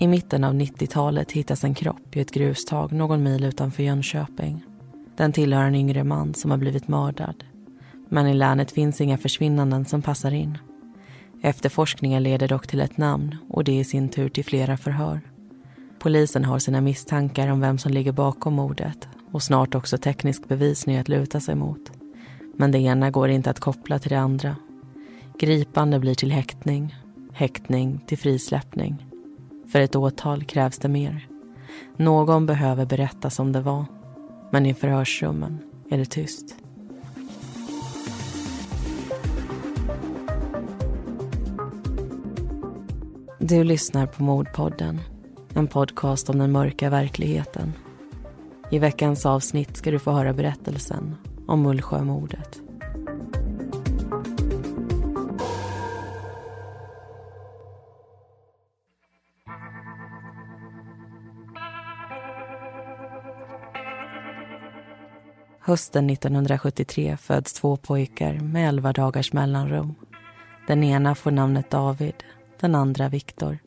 I mitten av 90-talet hittas en kropp i ett grustag någon mil utanför Jönköping. Den tillhör en yngre man som har blivit mördad. Men i länet finns inga försvinnanden som passar in. Efterforskningen leder dock till ett namn och det i sin tur till flera förhör. Polisen har sina misstankar om vem som ligger bakom mordet och snart också teknisk bevisning att luta sig mot. Men det ena går inte att koppla till det andra. Gripande blir till häktning, häktning till frisläppning. För ett åtal krävs det mer. Någon behöver berätta som det var. Men i förhörsrummen är det tyst. Du lyssnar på Mordpodden. En podcast om den mörka verkligheten. I veckans avsnitt ska du få höra berättelsen om Mullsjömordet. Hösten 1973 föds två pojkar med 11 dagars mellanrum. Den ena får namnet David, den andra Viktor.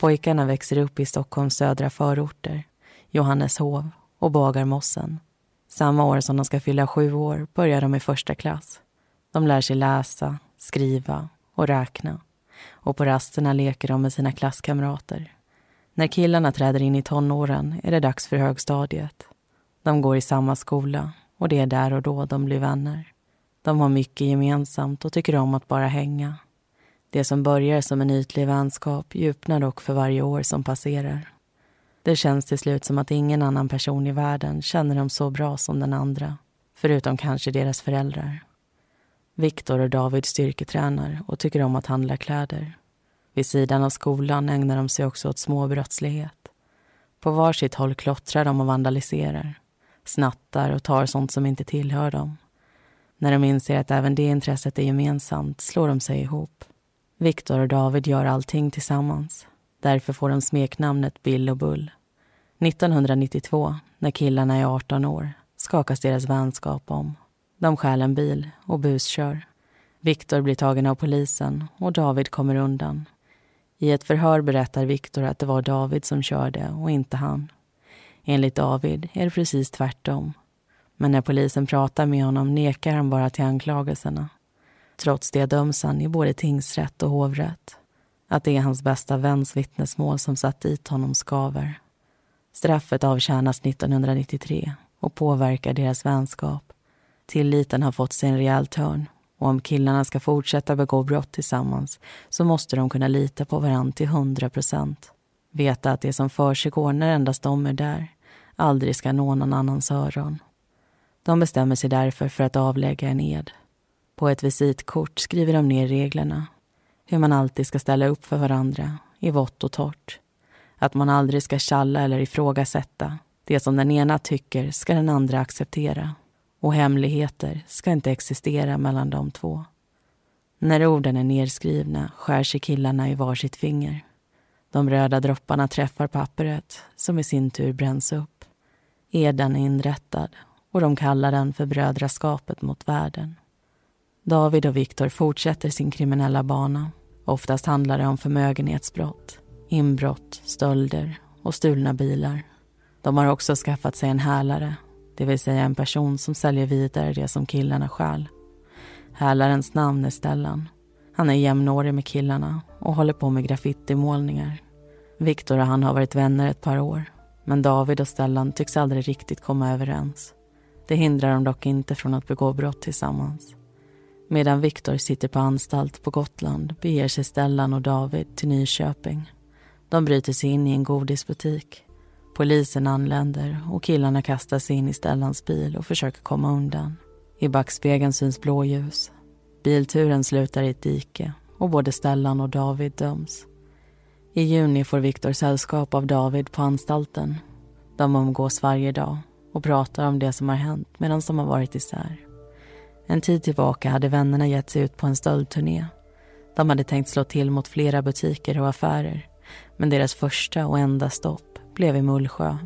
Pojkarna växer upp i Stockholms södra förorter, Johanneshov och Bagarmossen. Samma år som de ska fylla sju år börjar de i första klass. De lär sig läsa, skriva och räkna. Och på rasterna leker de med sina klasskamrater. När killarna träder in i tonåren är det dags för högstadiet. De går i samma skola och det är där och då de blir vänner. De har mycket gemensamt och tycker om att bara hänga. Det som börjar som en ytlig vänskap djupnar dock för varje år som passerar. Det känns till slut som att ingen annan person i världen känner dem så bra som den andra. Förutom kanske deras föräldrar. Viktor och David styrketränar och tycker om att handla kläder. Vid sidan av skolan ägnar de sig också åt småbrottslighet. På varsitt håll klottrar de och vandaliserar snattar och tar sånt som inte tillhör dem. När de inser att även det intresset är gemensamt slår de sig ihop. Viktor och David gör allting tillsammans. Därför får de smeknamnet Bill och Bull. 1992, när killarna är 18 år, skakas deras vänskap om. De stjäl en bil och buskör. Viktor blir tagen av polisen och David kommer undan. I ett förhör berättar Viktor att det var David som körde och inte han. Enligt David är det precis tvärtom. Men när polisen pratar med honom nekar han bara till anklagelserna. Trots det döms han i både tingsrätt och hovrätt. Att det är hans bästa väns vittnesmål som satt dit honom skaver. Straffet avtjänas 1993 och påverkar deras vänskap. Tilliten har fått sig en rejäl törn och om killarna ska fortsätta begå brott tillsammans så måste de kunna lita på varandra till 100 procent. Veta att det som försiggår när endast de är där aldrig ska nå någon annans öron. De bestämmer sig därför för att avlägga en ed. På ett visitkort skriver de ner reglerna. Hur man alltid ska ställa upp för varandra, i vått och torrt. Att man aldrig ska tjalla eller ifrågasätta. Det som den ena tycker ska den andra acceptera. Och hemligheter ska inte existera mellan de två. När orden är nedskrivna skär sig killarna i varsitt finger. De röda dropparna träffar pappret som i sin tur bränns upp. Eden är inrättad och de kallar den för brödraskapet mot världen. David och Viktor fortsätter sin kriminella bana. Oftast handlar det om förmögenhetsbrott, inbrott, stölder och stulna bilar. De har också skaffat sig en hälare, det vill säga en person som säljer vidare det som killarna stjäl. Hälarens namn är Stellan. Han är jämnårig med killarna och håller på med graffitimålningar. Viktor och han har varit vänner ett par år men David och Stellan tycks aldrig riktigt komma överens. Det hindrar dem dock inte från att begå brott tillsammans. Medan Viktor sitter på anstalt på Gotland beger sig Stellan och David till Nyköping. De bryter sig in i en godisbutik. Polisen anländer och killarna kastar sig in i Stellans bil och försöker komma undan. I backspegeln syns blåljus. Bilturen slutar i ett dike och både Stellan och David döms. I juni får Viktor sällskap av David på anstalten. De umgås varje dag och pratar om det som har hänt medan de har varit isär. En tid tillbaka hade vännerna gett sig ut på en stöldturné. De hade tänkt slå till mot flera butiker och affärer men deras första och enda stopp blev i Mullsjö.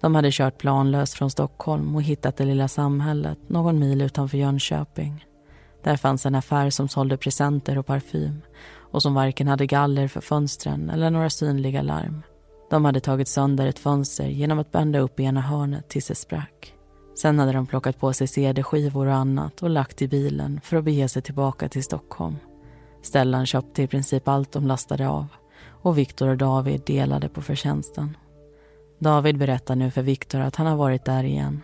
De hade kört planlöst från Stockholm och hittat det lilla samhället någon mil utanför Jönköping. Där fanns en affär som sålde presenter och parfym och som varken hade galler för fönstren eller några synliga larm. De hade tagit sönder ett fönster genom att bända upp ena hörnet tills det sprack. Sen hade de plockat på sig cd-skivor och annat och lagt i bilen för att bege sig tillbaka till Stockholm. Stellan köpte i princip allt de lastade av och Viktor och David delade på förtjänsten. David berättar nu för Viktor att han har varit där igen.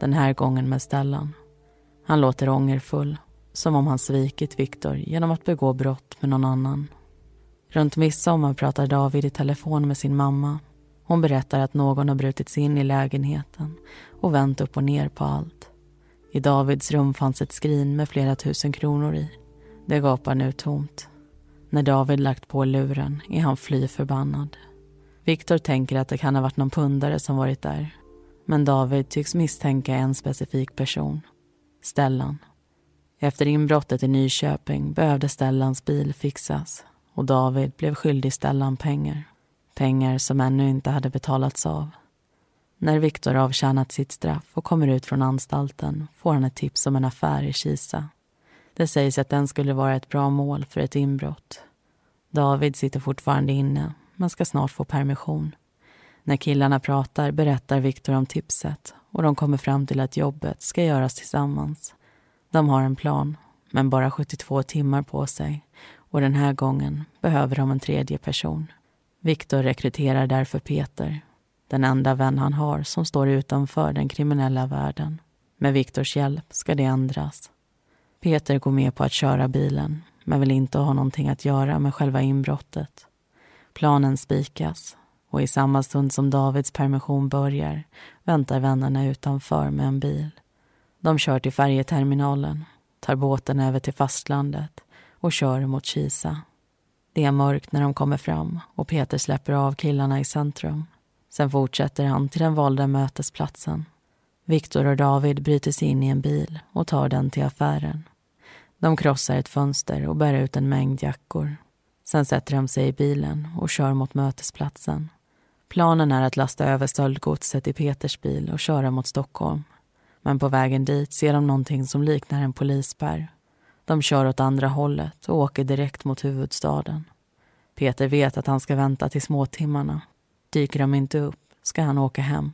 Den här gången med Stellan. Han låter ångerfull, som om han svikit Viktor genom att begå brott med någon annan. Runt midsommar pratar David i telefon med sin mamma. Hon berättar att någon har brutit sig in i lägenheten och vänt upp och ner på allt. I Davids rum fanns ett skrin med flera tusen kronor i. Det gapar nu tomt. När David lagt på luren är han fly förbannad. Viktor tänker att det kan ha varit någon pundare som varit där. Men David tycks misstänka en specifik person. Stellan. Efter inbrottet i Nyköping behövde Stellans bil fixas och David blev skyldig Stellan pengar. Pengar som ännu inte hade betalats av. När Viktor avtjänat sitt straff och kommer ut från anstalten får han ett tips om en affär i Kisa. Det sägs att den skulle vara ett bra mål för ett inbrott. David sitter fortfarande inne, men ska snart få permission. När killarna pratar berättar Viktor om tipset och de kommer fram till att jobbet ska göras tillsammans. De har en plan, men bara 72 timmar på sig och den här gången behöver de en tredje person. Viktor rekryterar därför Peter, den enda vän han har som står utanför den kriminella världen. Med Viktors hjälp ska det ändras. Peter går med på att köra bilen men vill inte ha någonting att göra med själva inbrottet. Planen spikas och i samma stund som Davids permission börjar väntar vännerna utanför med en bil. De kör till färjeterminalen, tar båten över till fastlandet och kör mot Kisa. Det är mörkt när de kommer fram och Peter släpper av killarna i centrum. Sen fortsätter han till den valda mötesplatsen. Viktor och David bryter sig in i en bil och tar den till affären. De krossar ett fönster och bär ut en mängd jackor. Sen sätter de sig i bilen och kör mot mötesplatsen. Planen är att lasta över stöldgodset i Peters bil och köra mot Stockholm. Men på vägen dit ser de någonting som liknar en polisspärr. De kör åt andra hållet och åker direkt mot huvudstaden. Peter vet att han ska vänta till småtimmarna. Dyker de inte upp ska han åka hem.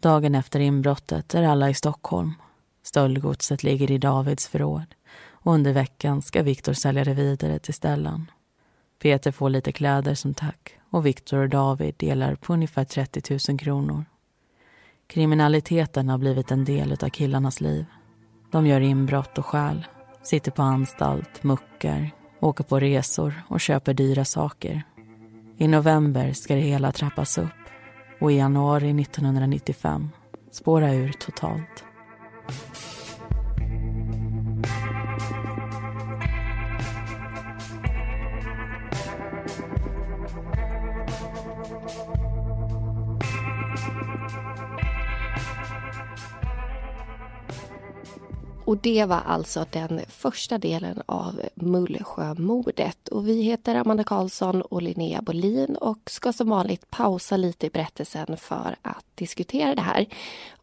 Dagen efter inbrottet är alla i Stockholm. Stöldgodset ligger i Davids förråd och under veckan ska Viktor sälja det vidare till Stellan. Peter får lite kläder som tack och Viktor och David delar på ungefär 30 000 kronor. Kriminaliteten har blivit en del av killarnas liv. De gör inbrott och stjäl, sitter på anstalt, muckar, åker på resor och köper dyra saker. I november ska det hela trappas upp och i januari 1995 spåra ur totalt. Och det var alltså den första delen av Mullsjömordet. Och vi heter Amanda Karlsson och Linnea Bolin och ska som vanligt pausa lite i berättelsen för att diskutera det här.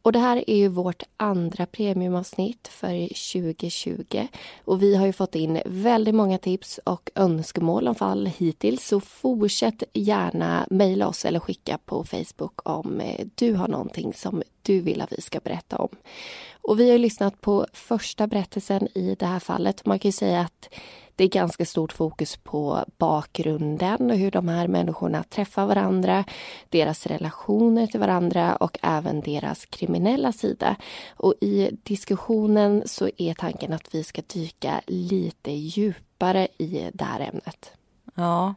Och det här är ju vårt andra premiumavsnitt för 2020. Och vi har ju fått in väldigt många tips och önskemål om fall hittills. Så fortsätt gärna mejla oss eller skicka på Facebook om eh, du har någonting som du vill att vi ska berätta om. Och vi har lyssnat på första berättelsen i det här fallet. Man kan ju säga att det är ganska stort fokus på bakgrunden och hur de här människorna träffar varandra, deras relationer till varandra och även deras kriminella sida. Och i diskussionen så är tanken att vi ska dyka lite djupare i det här ämnet. Ja,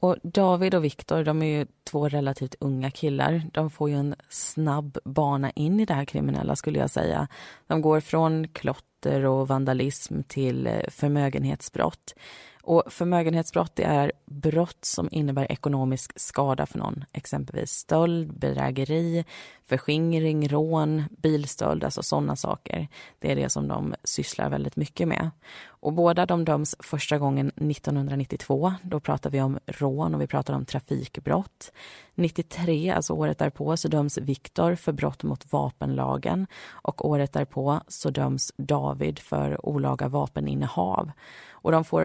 och David och Viktor, de är ju två relativt unga killar. De får ju en snabb bana in i det här kriminella skulle jag säga. De går från klotter och vandalism till eh, förmögenhetsbrott. Och förmögenhetsbrott det är brott som innebär ekonomisk skada för någon, exempelvis stöld, bedrägeri, förskingring, rån, bilstöld, alltså sådana saker. Det är det som de sysslar väldigt mycket med. Och båda de döms första gången 1992. Då pratar vi om rån och vi pratar om trafikbrott. 93, alltså året därpå, så döms Viktor för brott mot vapenlagen och året därpå så döms David för olaga vapeninnehav. Och de får...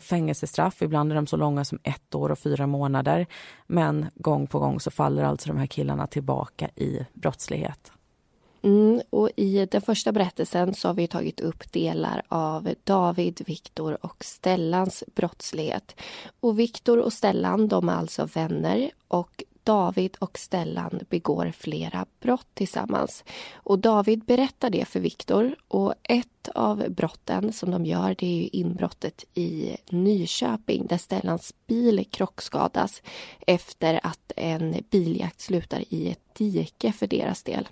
fängelsestraff. Ibland är de så långa som ett år och fyra månader. Men gång på gång så faller alltså de här killarna tillbaka i brottslighet. Mm, och I den första berättelsen så har vi tagit upp delar av David, Viktor och Stellans brottslighet. Och Viktor och Stellan de är alltså vänner och David och Stellan begår flera brott tillsammans. Och David berättar det för Viktor och ett av brotten som de gör det är inbrottet i Nyköping där Stellans bil krockskadas efter att en biljakt slutar i ett dike för deras del.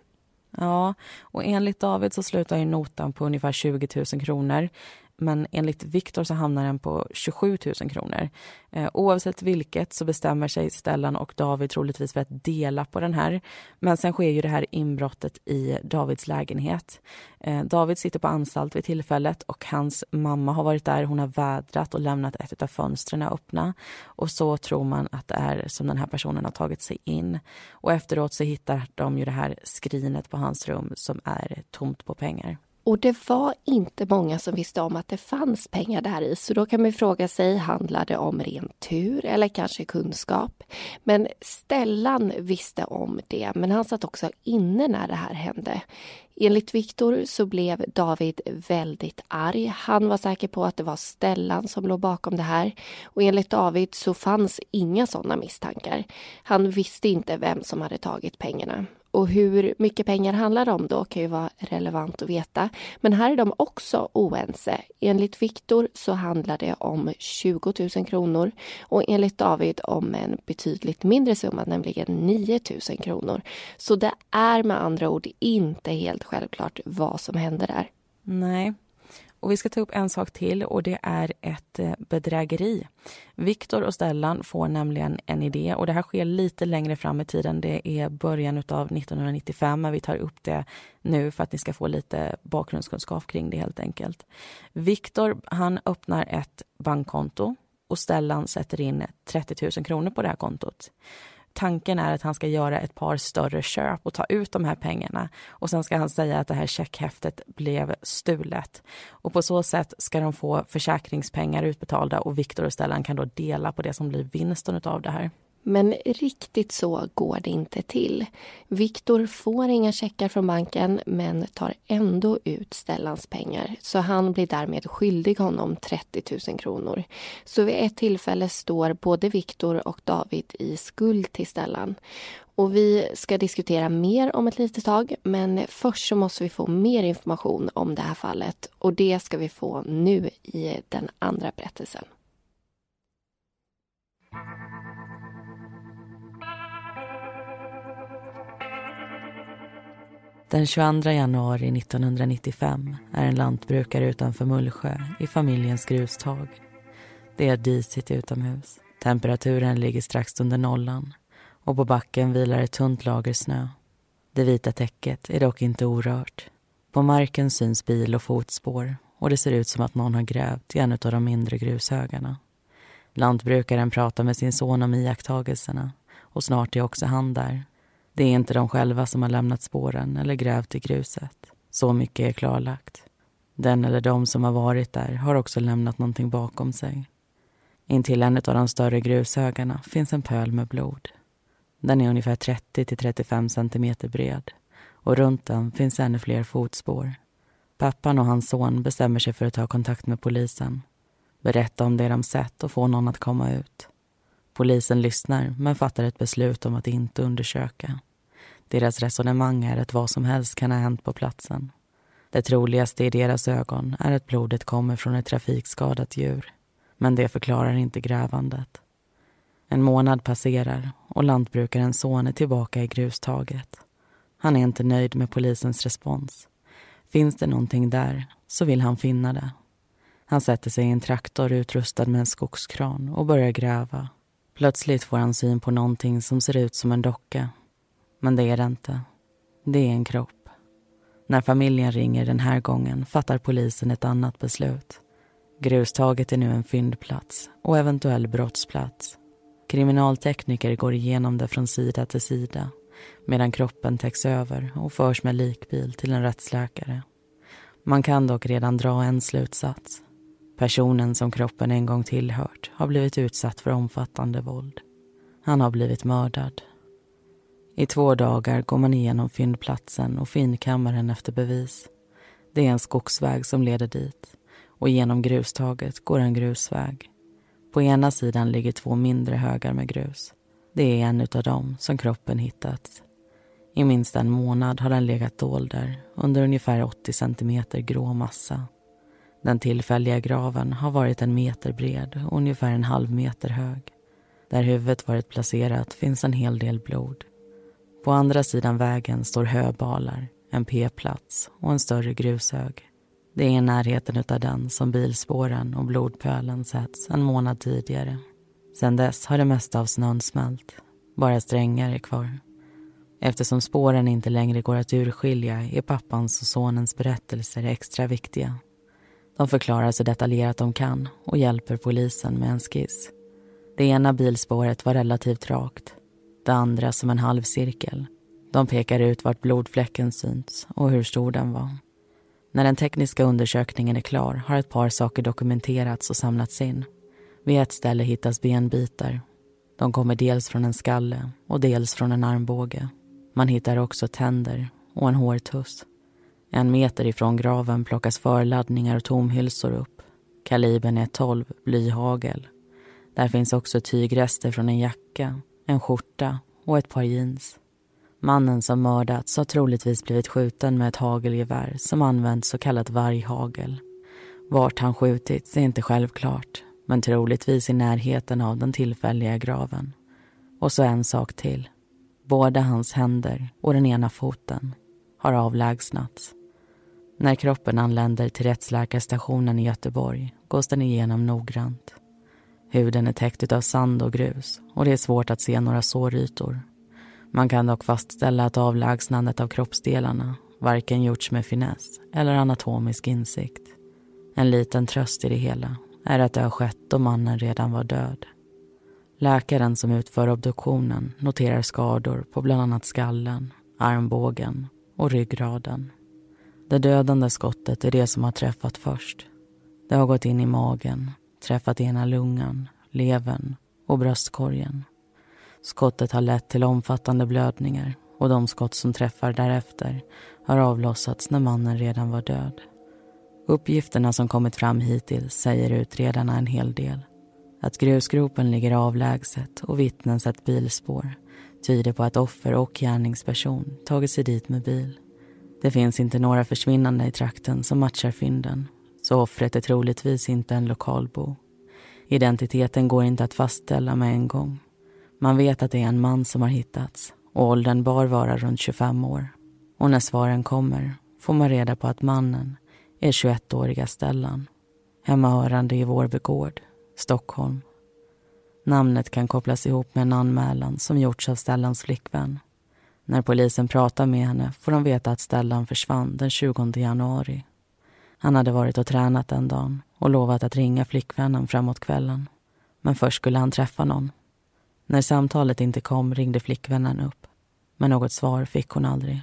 Ja, och enligt David så slutar ju notan på ungefär 20 000 kronor. Men enligt Viktor så hamnar den på 27 000 kronor. Eh, oavsett vilket så bestämmer sig Stellan och David troligtvis för att dela på den här. Men sen sker ju det här inbrottet i Davids lägenhet. Eh, David sitter på anstalt vid tillfället och hans mamma har varit där. Hon har vädrat och lämnat ett av fönstren öppna. Och så tror man att det är som den här personen har tagit sig in. Och efteråt så hittar de ju det här skrinet på hans rum som är tomt på pengar. Och det var inte många som visste om att det fanns pengar där i. Så då kan man fråga sig, handlar det om ren tur eller kanske kunskap? Men Stellan visste om det, men han satt också inne när det här hände. Enligt Viktor så blev David väldigt arg. Han var säker på att det var Stellan som låg bakom det här. Och enligt David så fanns inga sådana misstankar. Han visste inte vem som hade tagit pengarna. Och hur mycket pengar handlar det om då kan ju vara relevant att veta. Men här är de också oense. Enligt Viktor så handlar det om 20 000 kronor och enligt David om en betydligt mindre summa, nämligen 9 000 kronor. Så det är med andra ord inte helt självklart vad som händer där. Nej. Och vi ska ta upp en sak till och det är ett eh, bedrägeri. Viktor och Stellan får nämligen en idé och det här sker lite längre fram i tiden. Det är början av 1995 men vi tar upp det nu för att ni ska få lite bakgrundskunskap kring det helt enkelt. Viktor han öppnar ett bankkonto och Stellan sätter in 30 000 kronor på det här kontot tanken är att han ska göra ett par större köp och ta ut de här pengarna. Och sen ska han säga att det här checkhäftet blev stulet. Och på så sätt ska de få försäkringspengar utbetalda och Viktor och Stellan kan då dela på det som blir vinsten av det här. Men riktigt så går det inte till. Viktor får inga checkar från banken men tar ändå ut Stellans pengar så han blir därmed skyldig honom 30 000 kronor. Så vid ett tillfälle står både Viktor och David i skuld till Stellan. Och vi ska diskutera mer om ett litet tag men först så måste vi få mer information om det här fallet och det ska vi få nu i den andra berättelsen. Den 22 januari 1995 är en lantbrukare utanför Mullsjö i familjens grustag. Det är disigt utomhus. Temperaturen ligger strax under nollan och på backen vilar ett tunt lager snö. Det vita täcket är dock inte orört. På marken syns bil och fotspår och det ser ut som att någon har grävt i en av de mindre grushögarna. Lantbrukaren pratar med sin son om iakttagelserna och snart är också han där. Det är inte de själva som har lämnat spåren eller grävt i gruset. Så mycket är klarlagt. Den eller de som har varit där har också lämnat någonting bakom sig. Intill en av de större grushögarna finns en pöl med blod. Den är ungefär 30 till 35 centimeter bred och runt den finns ännu fler fotspår. Pappan och hans son bestämmer sig för att ta kontakt med polisen. Berätta om det de sett och få någon att komma ut. Polisen lyssnar men fattar ett beslut om att inte undersöka. Deras resonemang är att vad som helst kan ha hänt på platsen. Det troligaste i deras ögon är att blodet kommer från ett trafikskadat djur. Men det förklarar inte grävandet. En månad passerar och lantbrukarens son är tillbaka i grustaget. Han är inte nöjd med polisens respons. Finns det någonting där så vill han finna det. Han sätter sig i en traktor utrustad med en skogskran och börjar gräva. Plötsligt får han syn på någonting som ser ut som en docka. Men det är det inte. Det är en kropp. När familjen ringer den här gången fattar polisen ett annat beslut. Grustaget är nu en fyndplats och eventuell brottsplats. Kriminaltekniker går igenom det från sida till sida medan kroppen täcks över och förs med likbil till en rättsläkare. Man kan dock redan dra en slutsats. Personen som kroppen en gång tillhört har blivit utsatt för omfattande våld. Han har blivit mördad. I två dagar går man igenom fyndplatsen och finkammaren efter bevis. Det är en skogsväg som leder dit och genom grustaget går en grusväg. På ena sidan ligger två mindre högar med grus. Det är en av dem som kroppen hittats. I minst en månad har den legat dold där under ungefär 80 centimeter grå massa. Den tillfälliga graven har varit en meter bred och ungefär en halv meter hög. Där huvudet varit placerat finns en hel del blod. På andra sidan vägen står höbalar, en p-plats och en större grushög. Det är i närheten av den som bilspåren och blodpölen sätts en månad tidigare. Sedan dess har det mesta av snön smält. Bara strängar är kvar. Eftersom spåren inte längre går att urskilja är pappans och sonens berättelser extra viktiga. De förklarar så detaljerat de kan och hjälper polisen med en skiss. Det ena bilspåret var relativt rakt, det andra som en halvcirkel. De pekar ut vart blodfläcken synts och hur stor den var. När den tekniska undersökningen är klar har ett par saker dokumenterats och samlats in. Vid ett ställe hittas benbitar. De kommer dels från en skalle och dels från en armbåge. Man hittar också tänder och en hårtuss. En meter ifrån graven plockas förladdningar och tomhylsor upp. Kalibern är 12 blyhagel. Där finns också tygrester från en jacka, en skjorta och ett par jeans. Mannen som mördats har troligtvis blivit skjuten med ett hagelgevär som använt så kallat varghagel. Vart han skjutits är inte självklart men troligtvis i närheten av den tillfälliga graven. Och så en sak till. Båda hans händer och den ena foten har avlägsnats. När kroppen anländer till rättsläkarstationen i Göteborg gås den igenom noggrant. Huden är täckt av sand och grus och det är svårt att se några sårytor. Man kan dock fastställa att avlägsnandet av kroppsdelarna varken gjorts med finess eller anatomisk insikt. En liten tröst i det hela är att det har skett då mannen redan var död. Läkaren som utför obduktionen noterar skador på bland annat skallen, armbågen och ryggraden. Det dödande skottet är det som har träffat först. Det har gått in i magen, träffat ena lungan, levern och bröstkorgen. Skottet har lett till omfattande blödningar och de skott som träffar därefter har avlossats när mannen redan var död. Uppgifterna som kommit fram hittills säger utredarna en hel del. Att grusgropen ligger avlägset och vittnen sett bilspår tyder på att offer och gärningsperson tagit sig dit med bil. Det finns inte några försvinnande i trakten som matchar fynden så offret är troligtvis inte en lokalbo. Identiteten går inte att fastställa med en gång. Man vet att det är en man som har hittats och åldern bör vara runt 25 år. Och när svaren kommer får man reda på att mannen är 21-åriga Stellan hemmahörande i Vårby gård, Stockholm. Namnet kan kopplas ihop med en anmälan som gjorts av Stellans flickvän. När polisen pratar med henne får de veta att Stellan försvann den 20 januari. Han hade varit och tränat den dagen och lovat att ringa flickvännen framåt kvällen. Men först skulle han träffa någon. När samtalet inte kom ringde flickvännen upp. Men något svar fick hon aldrig.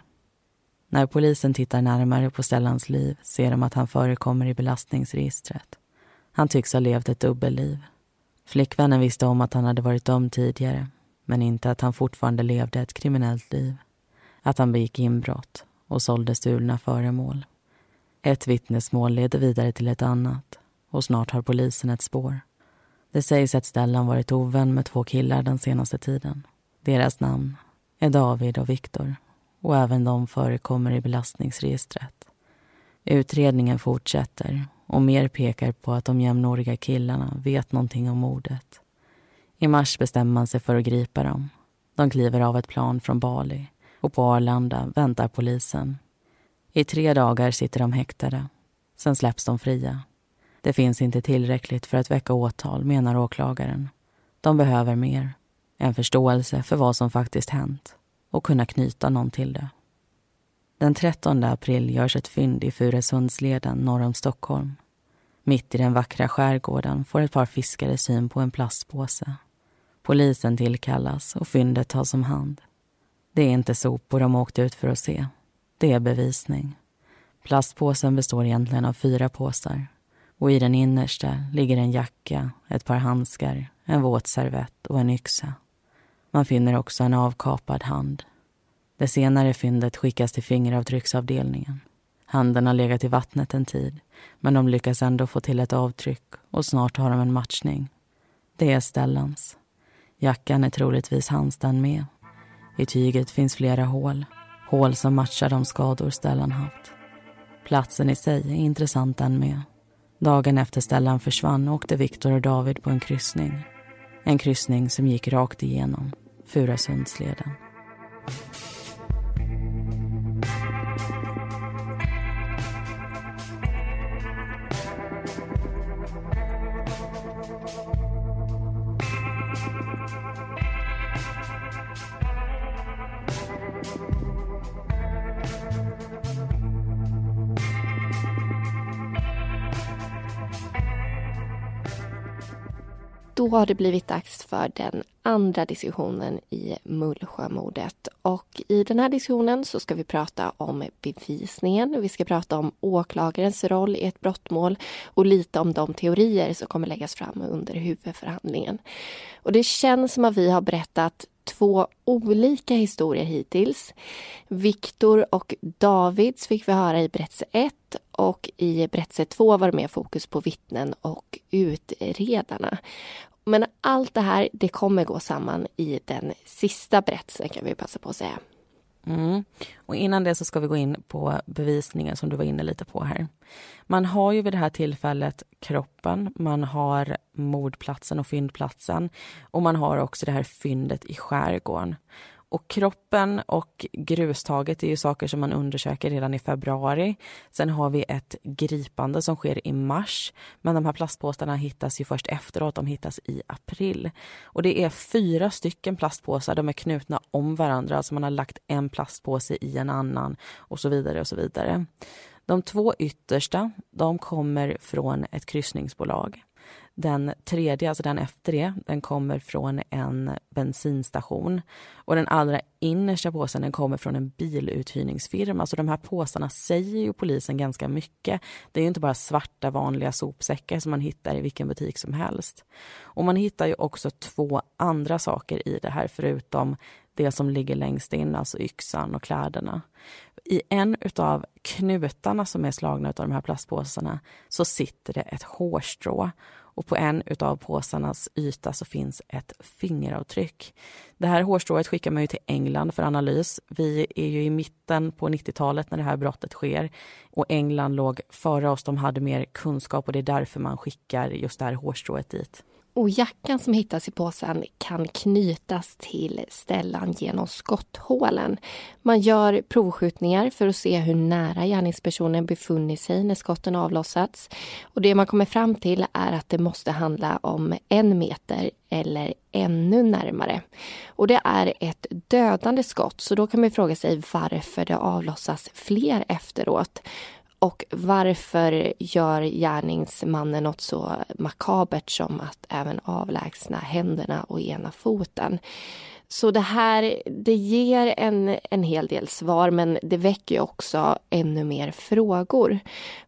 När polisen tittar närmare på Stellans liv ser de att han förekommer i belastningsregistret. Han tycks ha levt ett dubbelliv. Flickvännen visste om att han hade varit dömd tidigare men inte att han fortfarande levde ett kriminellt liv. Att han begick inbrott och sålde stulna föremål. Ett vittnesmål leder vidare till ett annat och snart har polisen ett spår. Det sägs att Stellan varit ovän med två killar den senaste tiden. Deras namn är David och Viktor och även de förekommer i belastningsregistret. Utredningen fortsätter och mer pekar på att de jämnåriga killarna vet någonting om mordet. I mars bestämmer man sig för att gripa dem. De kliver av ett plan från Bali och på Arlanda väntar polisen. I tre dagar sitter de häktade. Sen släpps de fria. Det finns inte tillräckligt för att väcka åtal, menar åklagaren. De behöver mer. En förståelse för vad som faktiskt hänt och kunna knyta någon till det. Den 13 april görs ett fynd i Furusundsleden norr om Stockholm. Mitt i den vackra skärgården får ett par fiskare syn på en plastpåse. Polisen tillkallas och fyndet tas om hand. Det är inte sopor de åkt ut för att se. Det är bevisning. Plastpåsen består egentligen av fyra påsar och i den innersta ligger en jacka, ett par handskar, en våt servett och en yxa. Man finner också en avkapad hand. Det senare fyndet skickas till fingeravtrycksavdelningen. Handen har legat i vattnet en tid men de lyckas ändå få till ett avtryck och snart har de en matchning. Det är Stellans. Jackan är troligtvis hans den med. I tyget finns flera hål. Hål som matchar de skador Stellan haft. Platsen i sig är intressant den med. Dagen efter Stellan försvann åkte Viktor och David på en kryssning. En kryssning som gick rakt igenom Furasundsleden. Då har det blivit dags för den andra diskussionen i Mullsjömordet. Och i den här diskussionen så ska vi prata om bevisningen, vi ska prata om åklagarens roll i ett brottmål och lite om de teorier som kommer läggas fram under huvudförhandlingen. Och det känns som att vi har berättat två olika historier hittills. Viktor och Davids fick vi höra i berättelse 1 och i berättelse 2 var det mer fokus på vittnen och utredarna. Men allt det här det kommer gå samman i den sista berättelsen kan vi passa på att säga. Mm. Och innan det så ska vi gå in på bevisningen som du var inne lite på här. Man har ju vid det här tillfället kroppen, man har mordplatsen och fyndplatsen och man har också det här fyndet i skärgården. Och kroppen och grustaget är ju saker som man undersöker redan i februari. Sen har vi ett gripande som sker i mars. Men de här plastpåsarna hittas ju först efteråt, de hittas i april. Och det är fyra stycken plastpåsar, de är knutna om varandra. Alltså man har lagt en plastpåse i en annan och så vidare och så vidare. De två yttersta, de kommer från ett kryssningsbolag. Den tredje, alltså den efter det, den kommer från en bensinstation. Och den allra innersta påsen den kommer från en biluthyrningsfirma. Så de här påsarna säger ju polisen ganska mycket. Det är ju inte bara svarta vanliga sopsäckar som man hittar i vilken butik som helst. Och man hittar ju också två andra saker i det här förutom det som ligger längst in, alltså yxan och kläderna. I en av knutarna som är slagna av de här plastpåsarna så sitter det ett hårstrå och på en av påsarnas yta så finns ett fingeravtryck. Det här hårstrået skickar man ju till England för analys. Vi är ju i mitten på 90-talet när det här brottet sker och England låg före oss. De hade mer kunskap och det är därför man skickar just det här hårstrået dit. Och jackan som hittas i påsen kan knytas till ställan genom skotthålen. Man gör provskjutningar för att se hur nära gärningspersonen befunnit sig när skotten avlossats. Och det man kommer fram till är att det måste handla om en meter eller ännu närmare. Och det är ett dödande skott, så då kan man fråga sig varför det avlossas fler efteråt. Och varför gör gärningsmannen något så makabert som att även avlägsna händerna och ena foten? Så det här det ger en, en hel del svar men det väcker också ännu mer frågor.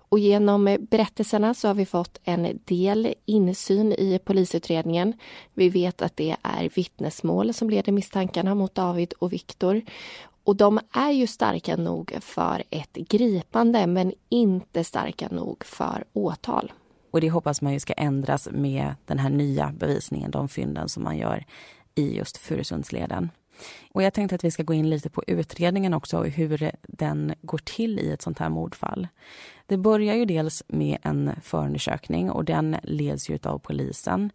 Och genom berättelserna så har vi fått en del insyn i polisutredningen. Vi vet att det är vittnesmål som leder misstankarna mot David och Viktor. Och de är ju starka nog för ett gripande men inte starka nog för åtal. Och det hoppas man ju ska ändras med den här nya bevisningen, de fynden som man gör i just Furusundsleden. Och jag tänkte att vi ska gå in lite på utredningen också och hur den går till i ett sånt här mordfall. Det börjar ju dels med en förundersökning och den leds ju av polisen.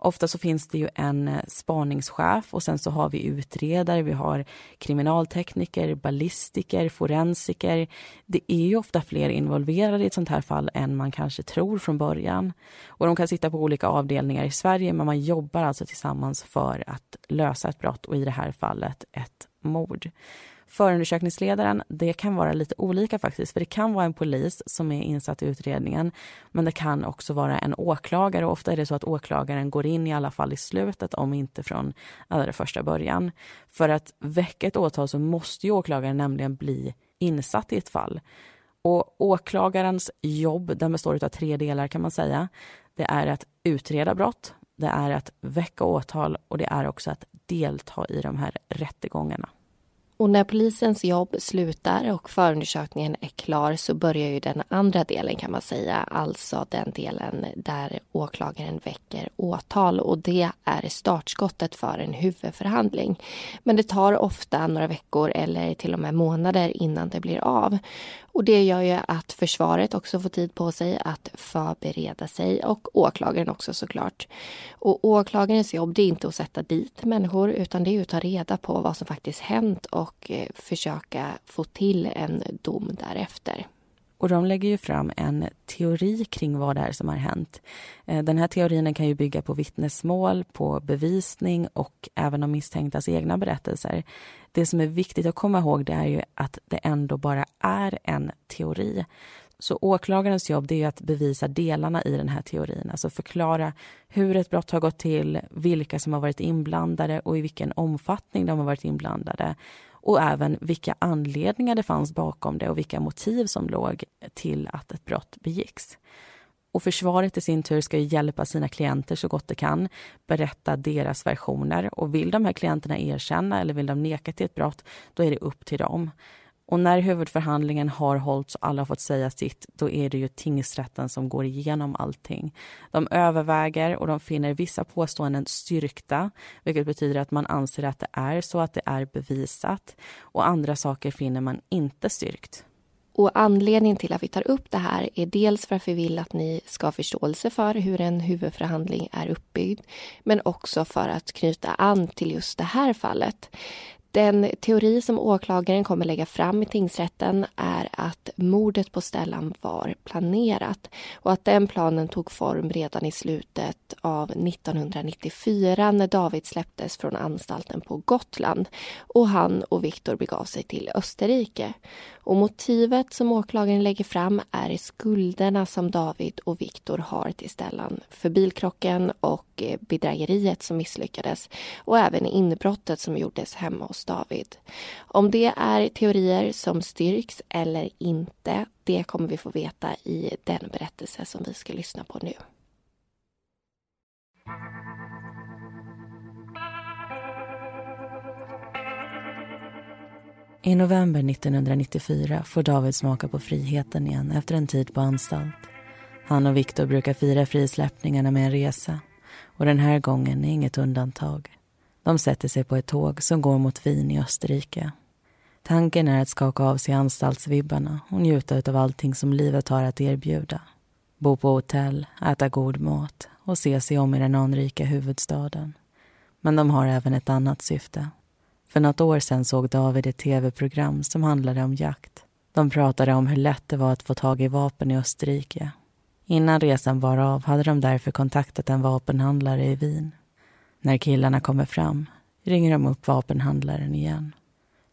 Ofta så finns det ju en eh, spaningschef och sen så har vi utredare, vi har kriminaltekniker, ballistiker, forensiker. Det är ju ofta fler involverade i ett sånt här fall än man kanske tror från början. Och de kan sitta på olika avdelningar i Sverige men man jobbar alltså tillsammans för att lösa ett brott och i det här fallet ett mord. Förundersökningsledaren, det kan vara lite olika faktiskt, för det kan vara en polis som är insatt i utredningen, men det kan också vara en åklagare och ofta är det så att åklagaren går in i alla fall i slutet, om inte från allra första början. För att väcka ett åtal så måste ju åklagaren nämligen bli insatt i ett fall. Och åklagarens jobb, den består av tre delar kan man säga. Det är att utreda brott, det är att väcka åtal och det är också att delta i de här rättegångarna. Och när polisens jobb slutar och förundersökningen är klar så börjar ju den andra delen kan man säga, alltså den delen där åklagaren väcker åtal och det är startskottet för en huvudförhandling. Men det tar ofta några veckor eller till och med månader innan det blir av. Och det gör ju att försvaret också får tid på sig att förbereda sig och åklagaren också såklart. Och åklagarens jobb det är inte att sätta dit människor utan det är att ta reda på vad som faktiskt hänt och och eh, försöka få till en dom därefter. Och de lägger ju fram en teori kring vad det är som har hänt. Eh, den här teorin kan ju bygga på vittnesmål, på bevisning och även de misstänktas egna berättelser. Det som är viktigt att komma ihåg det är ju att det ändå bara är en teori. Så åklagarens jobb det är att bevisa delarna i den här teorin, alltså förklara hur ett brott har gått till, vilka som har varit inblandade och i vilken omfattning de har varit inblandade och även vilka anledningar det fanns bakom det och vilka motiv som låg till att ett brott begicks. Och försvaret i sin tur ska hjälpa sina klienter så gott det kan, berätta deras versioner. Och vill de här klienterna erkänna eller vill de neka till ett brott, då är det upp till dem. Och när huvudförhandlingen har hållits och alla har fått säga sitt, då är det ju tingsrätten som går igenom allting. De överväger och de finner vissa påståenden styrkta, vilket betyder att man anser att det är så, att det är bevisat. Och andra saker finner man inte styrkt. Och anledningen till att vi tar upp det här är dels för att vi vill att ni ska ha förståelse för hur en huvudförhandling är uppbyggd, men också för att knyta an till just det här fallet. Den teori som åklagaren kommer lägga fram i tingsrätten är att mordet på Stellan var planerat och att den planen tog form redan i slutet av 1994 när David släpptes från anstalten på Gotland och han och Viktor begav sig till Österrike. Och motivet som åklagaren lägger fram är skulderna som David och Viktor har till Stellan för bilkrocken och eh, bedrägeriet som misslyckades och även inbrottet som gjordes hemma hos David. Om det är teorier som styrks eller inte, det kommer vi få veta i den berättelse som vi ska lyssna på nu. I november 1994 får David smaka på friheten igen efter en tid på anstalt. Han och Viktor brukar fira frisläppningarna med en resa och den här gången är inget undantag. De sätter sig på ett tåg som går mot Wien i Österrike. Tanken är att skaka av sig anstaltsvibbarna och njuta av allting som livet har att erbjuda. Bo på hotell, äta god mat och se sig om i den anrika huvudstaden. Men de har även ett annat syfte. För något år sedan såg David ett tv-program som handlade om jakt. De pratade om hur lätt det var att få tag i vapen i Österrike. Innan resan var av hade de därför kontaktat en vapenhandlare i Wien. När killarna kommer fram ringer de upp vapenhandlaren igen.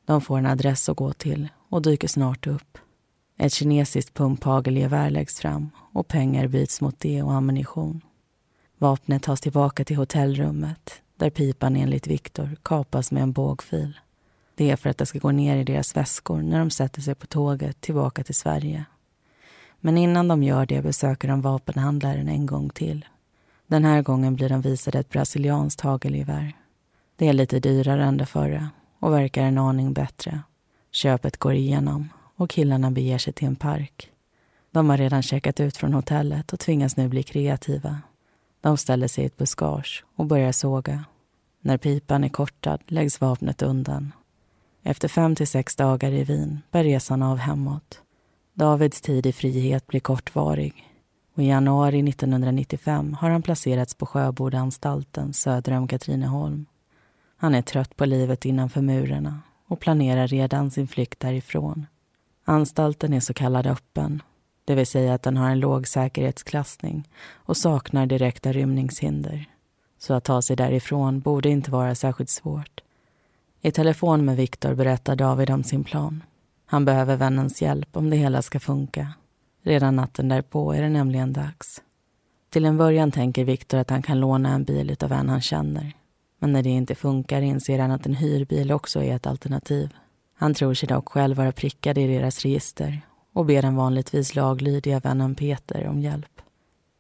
De får en adress att gå till och dyker snart upp. Ett kinesiskt pumphagelgevär läggs fram och pengar byts mot det och ammunition. Vapnet tas tillbaka till hotellrummet där pipan enligt Viktor kapas med en bågfil. Det är för att det ska gå ner i deras väskor när de sätter sig på tåget tillbaka till Sverige. Men innan de gör det besöker de vapenhandlaren en gång till. Den här gången blir de visade ett brasilianskt hagelgevär. Det är lite dyrare än det förra och verkar en aning bättre. Köpet går igenom och killarna beger sig till en park. De har redan checkat ut från hotellet och tvingas nu bli kreativa. De ställer sig i ett buskage och börjar såga. När pipan är kortad läggs vapnet undan. Efter fem till sex dagar i Wien bär resan av hemåt. Davids tid i frihet blir kortvarig och i januari 1995 har han placerats på Sjöbodanstalten söder om Katrineholm. Han är trött på livet innanför murarna och planerar redan sin flykt därifrån. Anstalten är så kallad öppen, det vill säga att den har en låg säkerhetsklassning och saknar direkta rymningshinder. Så att ta sig därifrån borde inte vara särskilt svårt. I telefon med Viktor berättar David om sin plan. Han behöver vännens hjälp om det hela ska funka. Redan natten därpå är det nämligen dags. Till en början tänker Viktor att han kan låna en bil av en han känner. Men när det inte funkar inser han att en hyrbil också är ett alternativ. Han tror sig dock själv vara prickad i deras register och ber den vanligtvis laglydiga vännen Peter om hjälp.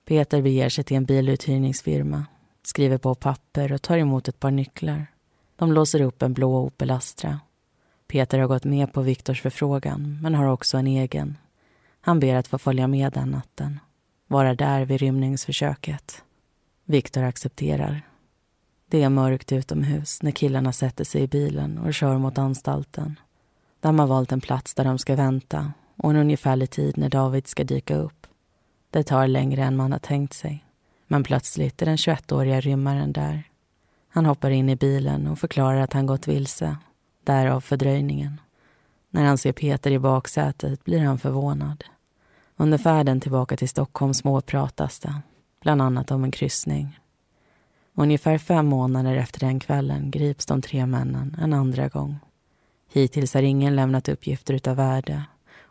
Peter beger sig till en biluthyrningsfirma, skriver på papper och tar emot ett par nycklar. De låser upp en blå Opel Astra. Peter har gått med på Viktors förfrågan, men har också en egen. Han ber att få följa med den natten. Vara där vid rymningsförsöket. Viktor accepterar. Det är mörkt utomhus när killarna sätter sig i bilen och kör mot anstalten. De har valt en plats där de ska vänta och en ungefärlig tid när David ska dyka upp. Det tar längre än man har tänkt sig. Men plötsligt är den 21-åriga rymmaren där. Han hoppar in i bilen och förklarar att han gått vilse. Därav fördröjningen. När han ser Peter i baksätet blir han förvånad. Under färden tillbaka till Stockholm småpratas det, bland annat om en kryssning. Ungefär fem månader efter den kvällen grips de tre männen en andra gång. Hittills har ingen lämnat uppgifter utav värde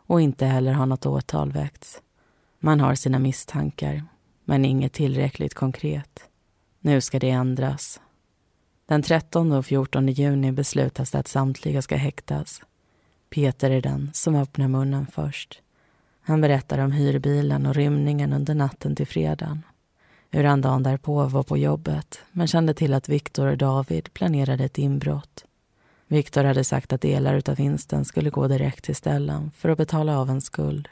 och inte heller har något åtal väckts. Man har sina misstankar, men inget tillräckligt konkret. Nu ska det ändras. Den 13 och 14 juni beslutas det att samtliga ska häktas. Peter är den som öppnar munnen först. Han berättar om hyrbilen och rymningen under natten till fredagen. Hur han dagen därpå var på jobbet men kände till att Viktor och David planerade ett inbrott. Viktor hade sagt att delar av vinsten skulle gå direkt till Stellan för att betala av en skuld.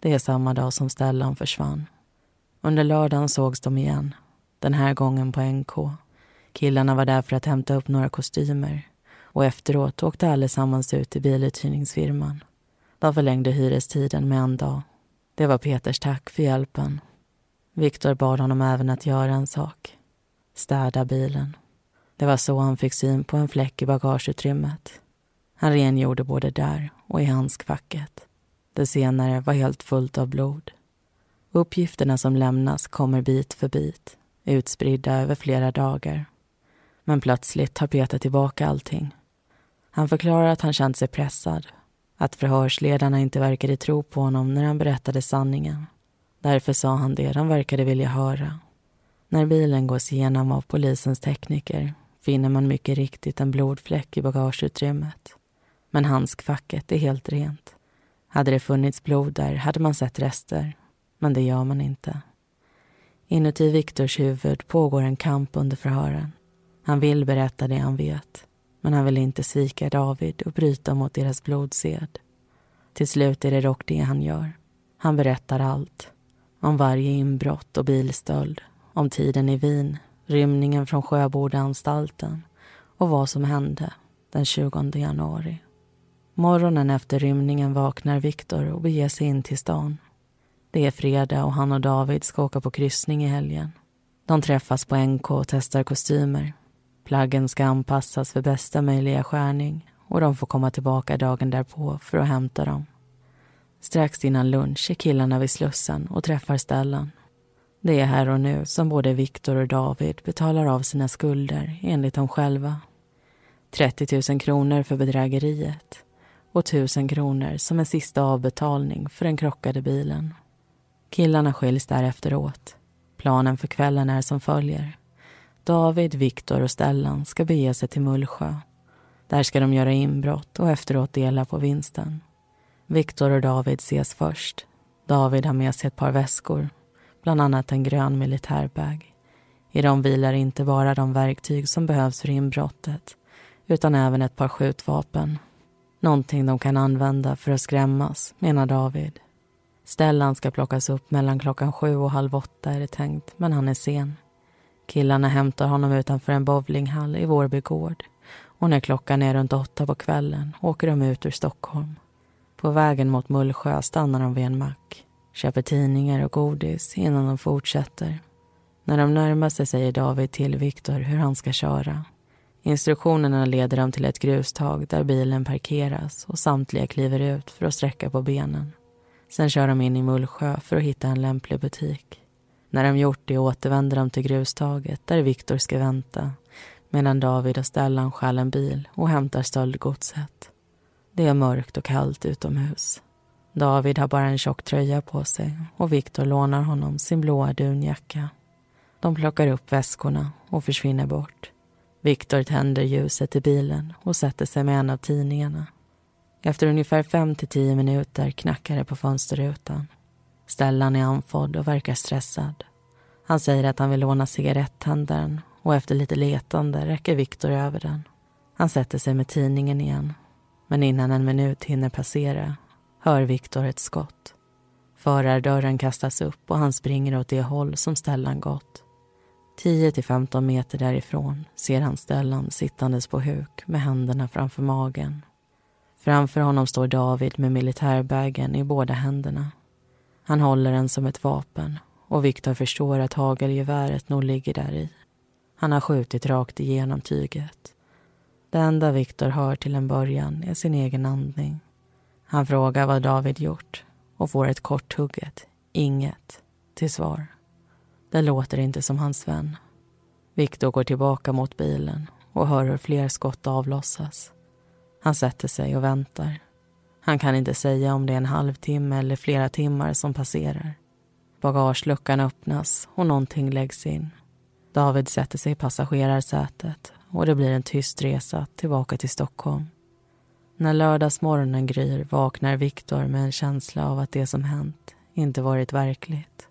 Det är samma dag som Stellan försvann. Under lördagen sågs de igen, den här gången på NK. Killarna var där för att hämta upp några kostymer och efteråt åkte allesammans ut till biluthyrningsfirman. De förlängde hyrestiden med en dag. Det var Peters tack för hjälpen. Viktor bad honom även att göra en sak. Städa bilen. Det var så han fick syn på en fläck i bagageutrymmet. Han rengjorde både där och i handskfacket. Det senare var helt fullt av blod. Uppgifterna som lämnas kommer bit för bit, utspridda över flera dagar. Men plötsligt tar Peter tillbaka allting. Han förklarar att han känt sig pressad, att förhörsledarna inte verkade tro på honom när han berättade sanningen. Därför sa han det de verkade vilja höra. När bilen gås igenom av polisens tekniker finner man mycket riktigt en blodfläck i bagageutrymmet. Men handskfacket är helt rent. Hade det funnits blod där hade man sett rester, men det gör man inte. Inuti Viktors huvud pågår en kamp under förhören. Han vill berätta det han vet, men han vill inte svika David och bryta mot deras blodsed. Till slut är det dock det han gör. Han berättar allt. Om varje inbrott och bilstöld, om tiden i Wien, rymningen från Sjöbodaanstalten och vad som hände den 20 januari. Morgonen efter rymningen vaknar Viktor och beger sig in till stan. Det är fredag och han och David ska åka på kryssning i helgen. De träffas på NK och testar kostymer. Plaggen ska anpassas för bästa möjliga skärning och de får komma tillbaka dagen därpå för att hämta dem. Strax innan lunch är killarna vid Slussen och träffar Stellan. Det är här och nu som både Viktor och David betalar av sina skulder enligt dem själva. 30 000 kronor för bedrägeriet och 1000 kronor som en sista avbetalning för den krockade bilen. Killarna skiljs därefter åt. Planen för kvällen är som följer. David, Viktor och Stellan ska bege sig till Mullsjö. Där ska de göra inbrott och efteråt dela på vinsten. Viktor och David ses först. David har med sig ett par väskor, bland annat en grön militärbag. I dem vilar inte bara de verktyg som behövs för inbrottet utan även ett par skjutvapen. Någonting de kan använda för att skrämmas, menar David. Stellan ska plockas upp mellan klockan sju och halv åtta är det tänkt, men han är sen. Killarna hämtar honom utanför en bowlinghall i Vårby gård och när klockan är runt åtta på kvällen åker de ut ur Stockholm. På vägen mot Mullsjö stannar de vid en mack, köper tidningar och godis innan de fortsätter. När de närmar sig säger David till Viktor hur han ska köra. Instruktionerna leder dem till ett grustag där bilen parkeras och samtliga kliver ut för att sträcka på benen. Sen kör de in i Mullsjö för att hitta en lämplig butik. När de gjort det återvänder de till grustaget där Viktor ska vänta medan David och Stellan stjäl en bil och hämtar stöldgodset. Det är mörkt och kallt utomhus. David har bara en tjock tröja på sig och Viktor lånar honom sin blåa dunjacka. De plockar upp väskorna och försvinner bort. Viktor tänder ljuset i bilen och sätter sig med en av tidningarna. Efter ungefär fem till tio minuter knackar det på fönsterrutan. Stellan är andfådd och verkar stressad. Han säger att han vill låna cigarettändaren och efter lite letande räcker Viktor över den. Han sätter sig med tidningen igen. Men innan en minut hinner passera hör Viktor ett skott. Förardörren kastas upp och han springer åt det håll som Stellan gått. 10 till 15 meter därifrån ser han Stellan sittandes på huk med händerna framför magen. Framför honom står David med militärbagen i båda händerna. Han håller den som ett vapen och Viktor förstår att hagelgeväret nog ligger där i. Han har skjutit rakt igenom tyget. Det enda Viktor hör till en början är sin egen andning. Han frågar vad David gjort och får ett korthugget inget till svar. Det låter inte som hans vän. Viktor går tillbaka mot bilen och hör hur fler skott avlossas. Han sätter sig och väntar. Han kan inte säga om det är en halvtimme eller flera timmar som passerar. Bagageluckan öppnas och någonting läggs in. David sätter sig i passagerarsätet och det blir en tyst resa tillbaka till Stockholm. När lördagsmorgonen gryr vaknar Viktor med en känsla av att det som hänt inte varit verkligt.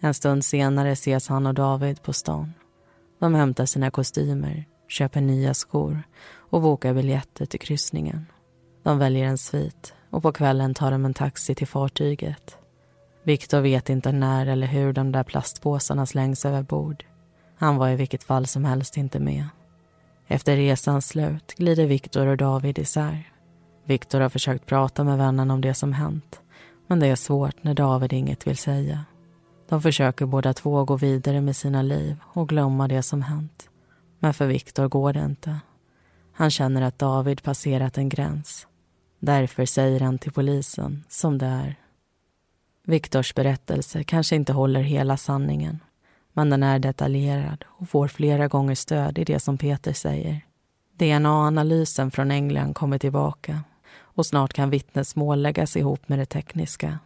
En stund senare ses han och David på stan. De hämtar sina kostymer, köper nya skor och bokar biljetter till kryssningen. De väljer en svit och på kvällen tar de en taxi till fartyget. Viktor vet inte när eller hur de där plastpåsarna slängs över bord. Han var i vilket fall som helst inte med. Efter resans slut glider Viktor och David isär. Viktor har försökt prata med vännen om det som hänt men det är svårt när David inget vill säga. De försöker båda två gå vidare med sina liv och glömma det som hänt. Men för Viktor går det inte. Han känner att David passerat en gräns. Därför säger han till polisen som det är. Viktors berättelse kanske inte håller hela sanningen men den är detaljerad och får flera gånger stöd i det som Peter säger. DNA-analysen från England kommer tillbaka och snart kan vittnesmål läggas ihop med det tekniska.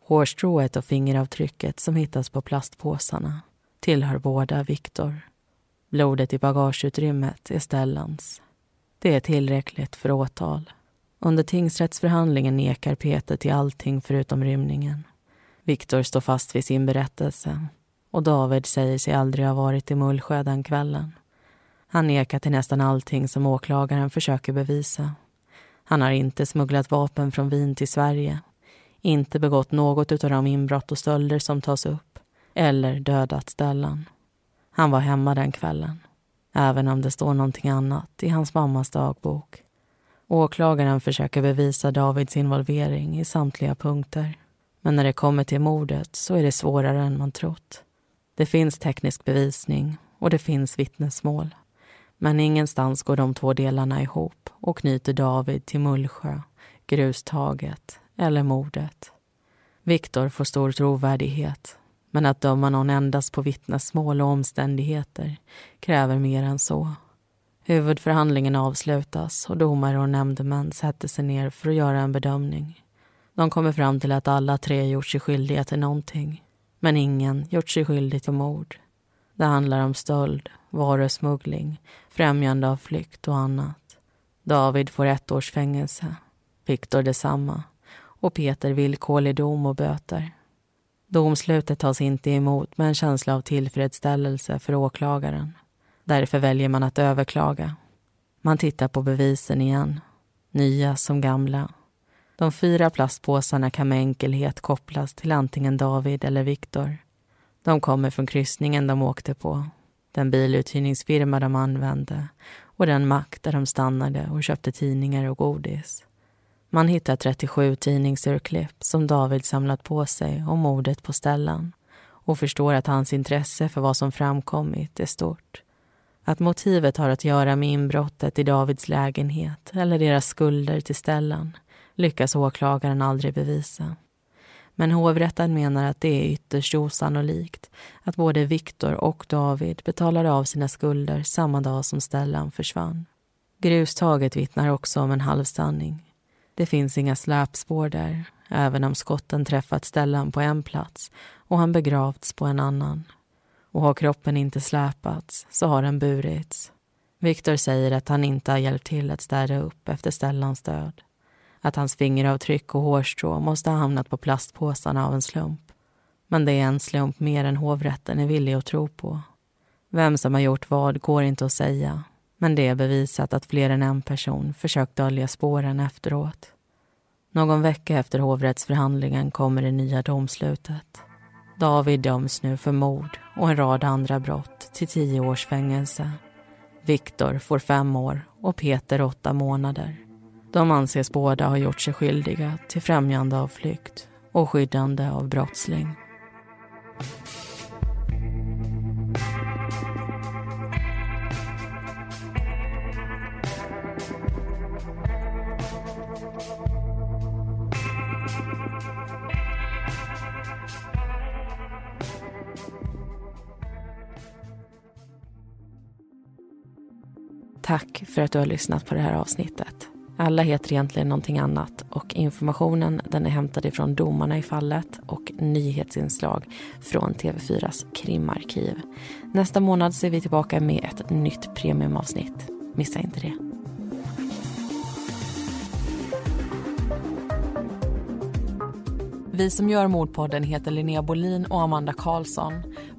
Hårstrået och fingeravtrycket som hittas på plastpåsarna tillhör båda Viktor. Blodet i bagageutrymmet är Stellans. Det är tillräckligt för åtal. Under tingsrättsförhandlingen nekar Peter till allting förutom rymningen. Viktor står fast vid sin berättelse och David säger sig aldrig ha varit i Mullsjö den kvällen. Han nekar till nästan allting som åklagaren försöker bevisa. Han har inte smugglat vapen från Wien till Sverige, inte begått något av de inbrott och stölder som tas upp eller dödat Stellan. Han var hemma den kvällen, även om det står någonting annat i hans mammas dagbok. Åklagaren försöker bevisa Davids involvering i samtliga punkter. Men när det kommer till mordet så är det svårare än man trott. Det finns teknisk bevisning och det finns vittnesmål. Men ingenstans går de två delarna ihop och knyter David till Mullsjö, grustaget eller mordet. Viktor får stor trovärdighet men att döma någon endast på vittnesmål och omständigheter kräver mer än så. Huvudförhandlingen avslutas och domare och nämndemän sätter sig ner för att göra en bedömning. De kommer fram till att alla tre gjort sig skyldiga till någonting men ingen gjort sig skyldig till mord. Det handlar om stöld, varusmuggling, främjande av flykt och annat. David får ett års fängelse, Viktor detsamma och Peter villkorlig dom och böter. Domslutet tas inte emot med en känsla av tillfredsställelse för åklagaren. Därför väljer man att överklaga. Man tittar på bevisen igen, nya som gamla. De fyra plastpåsarna kan med enkelhet kopplas till antingen David eller Viktor. De kommer från kryssningen de åkte på, den biluthyrningsfirma de använde och den mack där de stannade och köpte tidningar och godis. Man hittar 37 tidningsurklipp som David samlat på sig om mordet på Stellan och förstår att hans intresse för vad som framkommit är stort. Att motivet har att göra med inbrottet i Davids lägenhet eller deras skulder till Stellan lyckas åklagaren aldrig bevisa. Men hovrätten menar att det är ytterst osannolikt att både Viktor och David betalade av sina skulder samma dag som Stellan försvann. Grustaget vittnar också om en halvsanning. Det finns inga släpspår där, även om skotten träffat Stellan på en plats och han begravts på en annan. Och har kroppen inte släpats så har den burits. Viktor säger att han inte har hjälpt till att städa upp efter Stellans död. Att hans fingeravtryck och hårstrå måste ha hamnat på plastpåsarna av en slump. Men det är en slump mer än hovrätten är villig att tro på. Vem som har gjort vad går inte att säga men det är bevisat att fler än en person försökt dölja spåren efteråt. Någon vecka efter hovrättsförhandlingen kommer det nya domslutet. David döms nu för mord och en rad andra brott till tio års fängelse. Viktor får fem år och Peter åtta månader. De anses båda ha gjort sig skyldiga till främjande av flykt och skyddande av brottsling. Tack för att du har lyssnat på det här avsnittet. Alla heter egentligen någonting annat och informationen den är hämtad ifrån domarna i fallet och nyhetsinslag från TV4s krimarkiv. Nästa månad ser vi tillbaka med ett nytt premiumavsnitt. Missa inte det. Vi som gör Mordpodden heter Linnea Bolin och Amanda Karlsson.